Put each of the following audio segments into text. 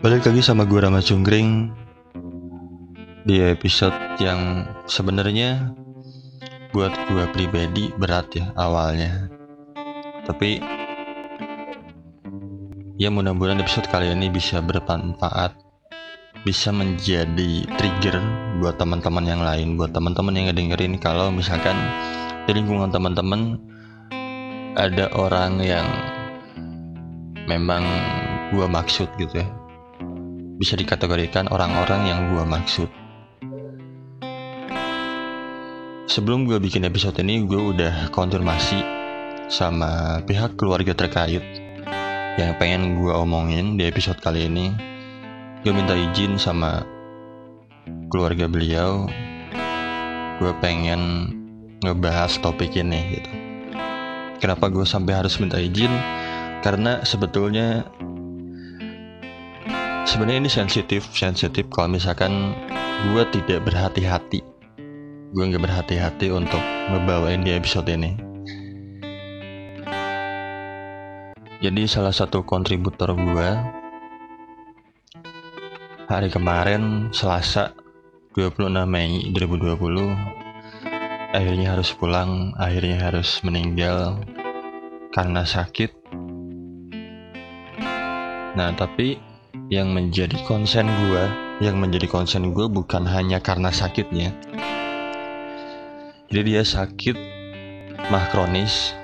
Balik lagi sama gue Rama Cungkring Di episode yang sebenarnya Buat gue pribadi berat ya awalnya. Tapi Ya mudah-mudahan episode kali ini bisa bermanfaat Bisa menjadi trigger buat teman-teman yang lain Buat teman-teman yang ngedengerin kalau misalkan Di lingkungan teman-teman Ada orang yang Memang gue maksud gitu ya bisa dikategorikan orang-orang yang gue maksud. Sebelum gue bikin episode ini, gue udah konfirmasi sama pihak keluarga terkait yang pengen gue omongin di episode kali ini. Gue minta izin sama keluarga beliau. Gue pengen ngebahas topik ini gitu. Kenapa gue sampai harus minta izin? Karena sebetulnya sebenarnya ini sensitif sensitif. Kalau misalkan gue tidak berhati-hati gue nggak berhati-hati untuk ngebawain di episode ini. Jadi salah satu kontributor gue hari kemarin Selasa 26 Mei 2020 akhirnya harus pulang akhirnya harus meninggal karena sakit. Nah tapi yang menjadi konsen gue yang menjadi konsen gue bukan hanya karena sakitnya. Jadi dia sakit mah kronis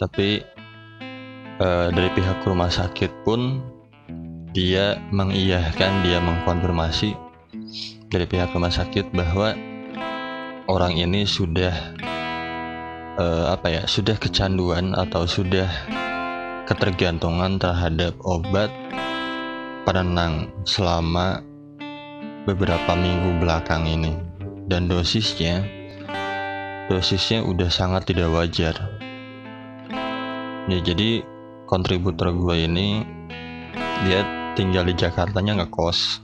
tapi uh, dari pihak rumah sakit pun dia mengiyahkan dia mengkonfirmasi dari pihak rumah sakit bahwa orang ini sudah uh, apa ya sudah kecanduan atau sudah ketergantungan terhadap obat penenang selama beberapa minggu belakang ini. Dan dosisnya dosisnya udah sangat tidak wajar. Ya jadi kontributor gue ini dia tinggal di Jakarta nya ngekos.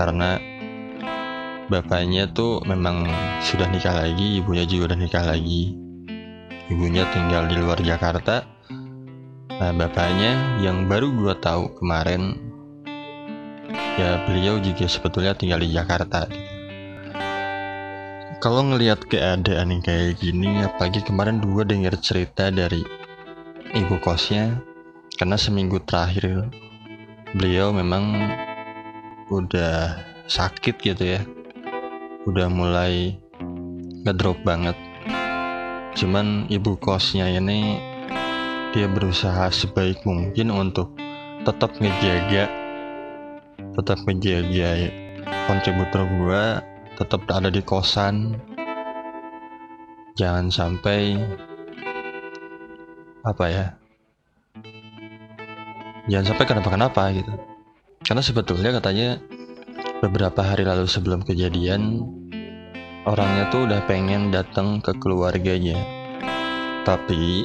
Karena bapaknya tuh memang sudah nikah lagi ibunya juga udah nikah lagi. Ibunya tinggal di luar Jakarta. Nah bapaknya yang baru gue tahu kemarin ya beliau juga sebetulnya tinggal di Jakarta. Kalau ngelihat keadaan yang kayak gini apalagi kemarin dua dengar cerita dari ibu kosnya karena seminggu terakhir beliau memang udah sakit gitu ya. Udah mulai ngedrop banget. Cuman ibu kosnya ini dia berusaha sebaik mungkin untuk tetap ngejaga tetap menjaga kontributor gue tetap ada di kosan. Jangan sampai apa ya jangan sampai kenapa-kenapa gitu. Karena sebetulnya katanya beberapa hari lalu sebelum kejadian orangnya tuh udah pengen datang ke keluarganya. Tapi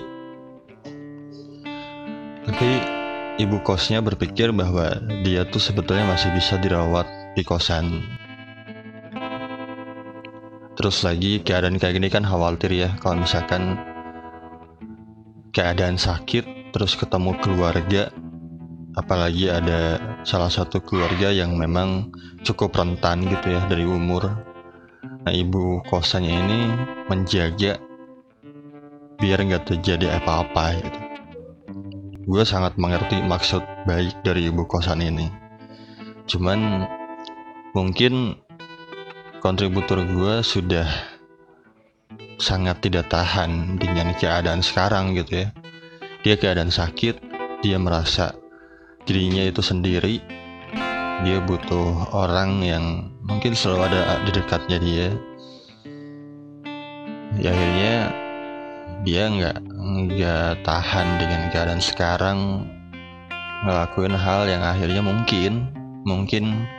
tapi ibu kosnya berpikir bahwa dia tuh sebetulnya masih bisa dirawat di kosan. Terus lagi keadaan kayak gini kan khawatir ya kalau misalkan keadaan sakit terus ketemu keluarga apalagi ada salah satu keluarga yang memang cukup rentan gitu ya dari umur. Nah ibu kosannya ini menjaga biar nggak terjadi apa-apa gitu gue sangat mengerti maksud baik dari ibu kosan ini. Cuman mungkin kontributor gue sudah sangat tidak tahan dengan keadaan sekarang gitu ya. Dia keadaan sakit dia merasa dirinya itu sendiri. Dia butuh orang yang mungkin selalu ada di dekatnya dia. Ya akhirnya dia nggak nggak tahan dengan keadaan sekarang ngelakuin hal yang akhirnya mungkin mungkin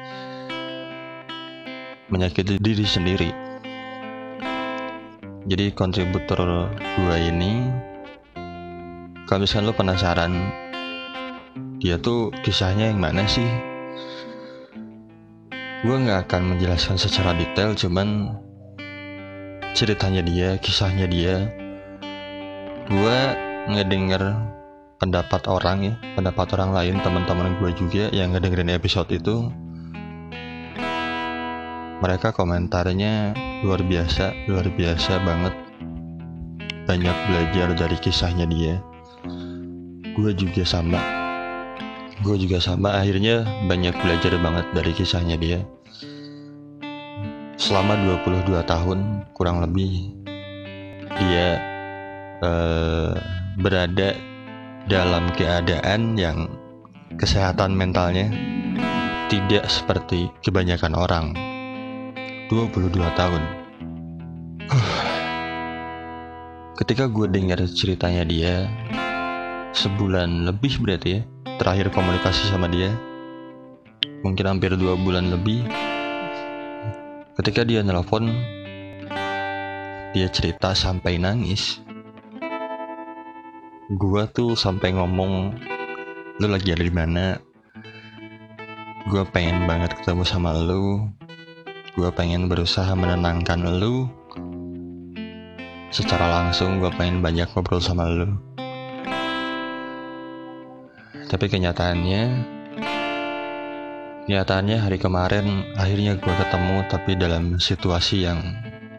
menyakiti diri sendiri. Jadi kontributor gua ini kalau misalnya lo penasaran dia tuh kisahnya yang mana sih? Gue nggak akan menjelaskan secara detail cuman ceritanya dia kisahnya dia gue ngedenger pendapat orang ya pendapat orang lain teman-teman gue juga yang ngedengerin episode itu. Mereka komentarnya luar biasa luar biasa banget. Banyak belajar dari kisahnya dia. Gue juga sama. Gue juga sama. Akhirnya banyak belajar banget dari kisahnya dia. Selama 22 tahun kurang lebih dia uh, berada dalam keadaan yang kesehatan mentalnya tidak seperti kebanyakan orang. 22 tahun. Ketika gue dengar ceritanya dia sebulan lebih berarti ya terakhir komunikasi sama dia mungkin hampir dua bulan lebih ketika dia nelpon dia cerita sampai nangis gua tuh sampai ngomong lu lagi ada di mana? Gua pengen banget ketemu sama lu. Gua pengen berusaha menenangkan lu. Secara langsung gua pengen banyak ngobrol sama lu. Tapi kenyataannya kenyataannya hari kemarin akhirnya gue ketemu tapi dalam situasi yang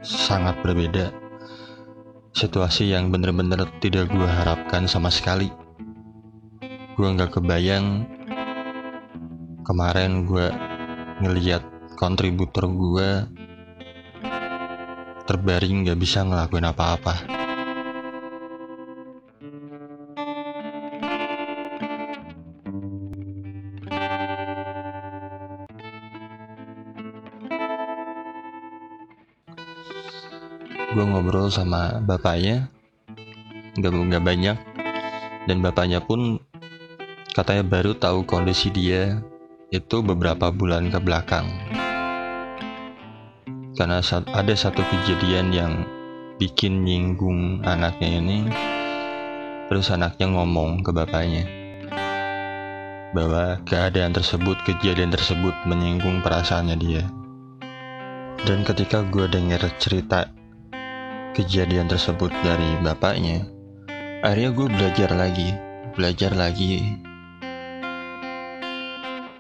sangat berbeda situasi yang bener-bener tidak gue harapkan sama sekali. Gue nggak kebayang kemarin gue ngeliat kontributor gue terbaring gak bisa ngelakuin apa-apa gue ngobrol sama bapaknya. Nggak nggak banyak. Dan bapaknya pun katanya baru tahu kondisi dia itu beberapa bulan ke belakang. Karena ada satu kejadian yang bikin nyinggung anaknya ini. Terus anaknya ngomong ke bapaknya bahwa keadaan tersebut kejadian tersebut menyinggung perasaannya dia. Dan ketika gue dengar cerita kejadian tersebut dari bapaknya, akhirnya gue belajar lagi, belajar lagi.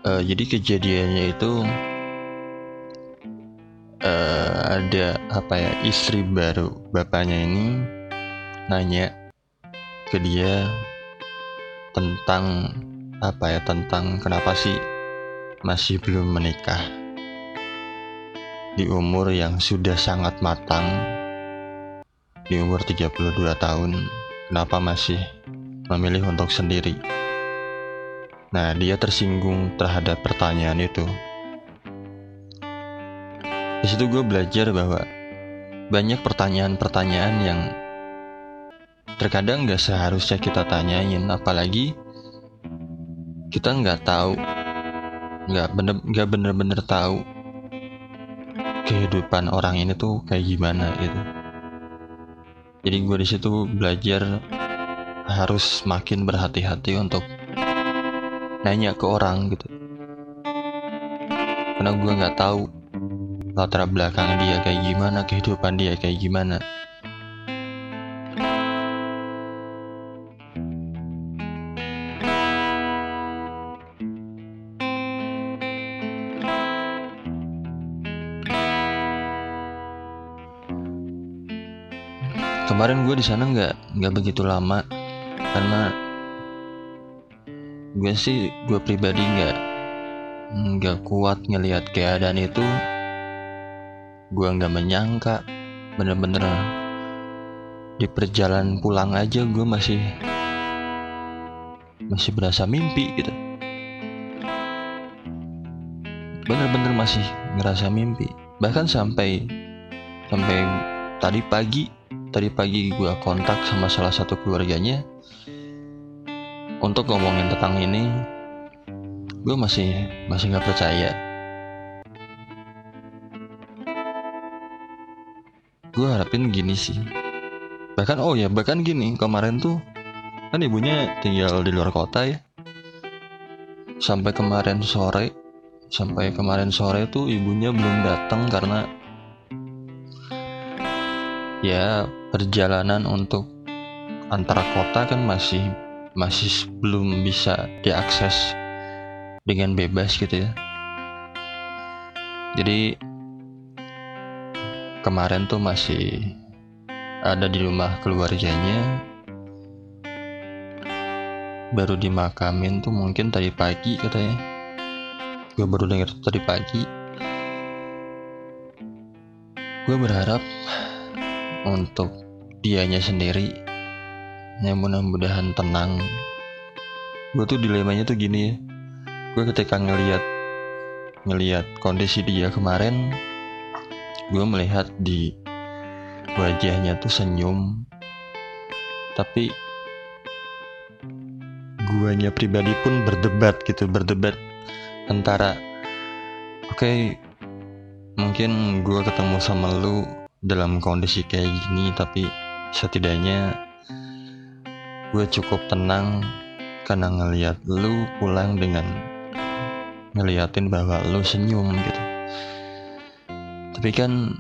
Uh, jadi kejadiannya itu uh, ada apa ya istri baru bapaknya ini nanya ke dia tentang apa ya tentang kenapa sih masih belum menikah di umur yang sudah sangat matang di umur 32 tahun kenapa masih memilih untuk sendiri? Nah dia tersinggung terhadap pertanyaan itu. Di situ gue belajar bahwa banyak pertanyaan-pertanyaan yang terkadang gak seharusnya kita tanyain apalagi kita nggak tahu nggak bener nggak bener-bener tahu kehidupan orang ini tuh kayak gimana gitu jadi gue di situ belajar harus makin berhati-hati untuk nanya ke orang gitu. Karena gue nggak tahu latar belakang dia kayak gimana kehidupan dia kayak gimana kemarin gue di sana nggak nggak begitu lama. Karena gue sih gue pribadi nggak nggak kuat ngelihat keadaan itu. Gue nggak menyangka bener-bener di perjalanan pulang aja gue masih masih berasa mimpi gitu. Bener-bener masih ngerasa mimpi. Bahkan sampai sampai tadi pagi tadi pagi gue kontak sama salah satu keluarganya. Untuk ngomongin tentang ini gue masih masih nggak percaya. Gue harapin gini sih. Bahkan oh ya bahkan gini kemarin tuh kan ibunya tinggal di luar kota ya. Sampai kemarin sore sampai kemarin sore tuh ibunya belum datang karena ya perjalanan untuk antara kota kan masih masih belum bisa diakses dengan bebas gitu ya. Jadi kemarin tuh masih ada di rumah keluarganya. Baru dimakamin tuh mungkin tadi pagi katanya gue baru denger tadi pagi. Gue berharap untuk dianya sendiri. Yang mudah-mudahan tenang. Gue tuh dilemanya tuh gini ya. Gue ketika ngelihat ngelihat kondisi dia kemarin gue melihat di wajahnya tuh senyum. Tapi guanya pribadi pun berdebat gitu berdebat antara oke okay, mungkin gue ketemu sama lu dalam kondisi kayak gini tapi setidaknya gue cukup tenang karena ngelihat lu pulang dengan ngeliatin bahwa lu senyum gitu. Tapi kan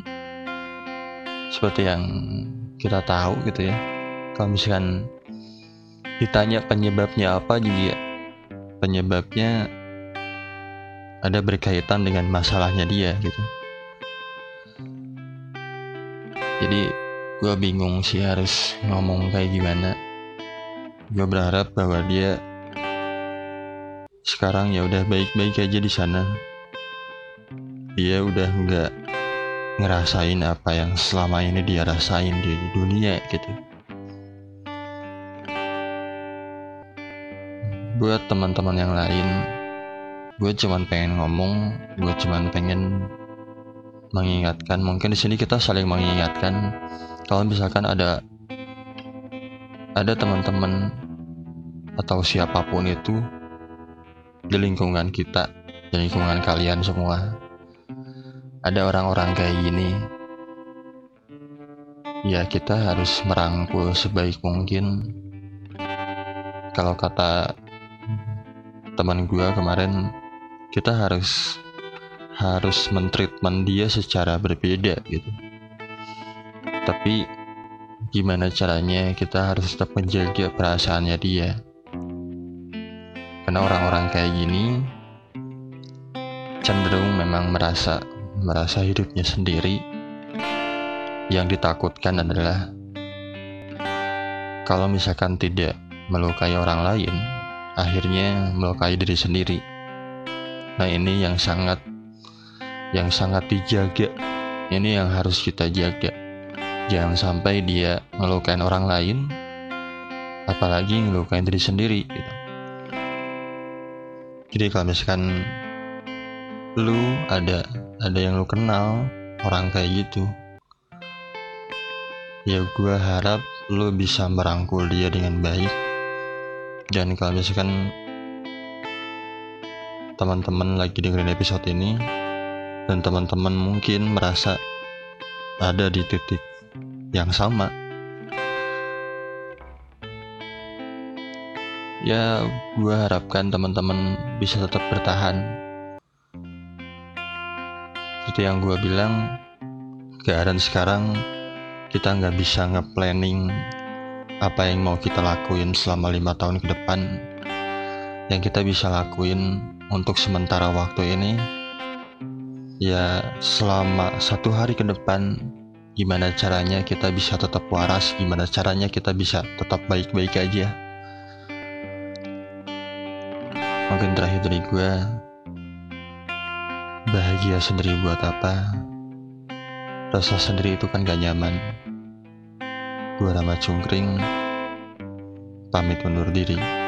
seperti yang kita tahu gitu ya kalau misalkan ditanya penyebabnya apa juga penyebabnya ada berkaitan dengan masalahnya dia gitu. Jadi gue bingung sih harus ngomong kayak gimana. Gue berharap bahwa dia sekarang ya udah baik-baik aja di sana. Dia udah nggak ngerasain apa yang selama ini dia rasain di dunia gitu. Buat teman-teman yang lain gue cuman pengen ngomong gue cuman pengen mengingatkan. Mungkin di sini kita saling mengingatkan kalau misalkan ada ada teman-teman atau siapa pun itu di lingkungan kita di lingkungan kalian semua ada orang-orang kayak gini ya kita harus merangkul sebaik mungkin. Kalau kata teman gue kemarin kita harus harus mentreatment dia secara berbeda gitu tapi gimana caranya kita harus tetap menjaga perasaannya dia karena orang-orang kayak gini cenderung memang merasa merasa hidupnya sendiri, yang ditakutkan adalah kalau misalkan tidak melukai orang lain, akhirnya melukai diri sendiri. Nah, ini yang sangat yang sangat dijaga. Ini yang harus kita jaga. Jangan sampai dia melukai orang lain, apalagi melukai diri sendiri. Gitu. Jadi kalau misalkan lu ada ada yang lu kenal orang kayak gitu ya gue harap lu bisa merangkul dia dengan baik dan kalau misalkan teman-teman lagi dengerin episode ini dan teman-teman mungkin merasa ada di titik yang sama. Ya gue harapkan teman-teman bisa tetap bertahan. Seperti yang gue bilang keadaan sekarang kita nggak bisa nge-planning apa yang mau kita lakuin selama lima tahun ke depan. Yang kita bisa lakuin untuk sementara waktu ini ya selama satu hari ke depan gimana caranya kita bisa tetap waras gimana caranya kita bisa tetap baik-baik aja mungkin terakhir dari gue Bahagia sendiri buat apa? Rasa sendiri itu kan gak nyaman. Gue Rama Cungkring, pamit undur diri.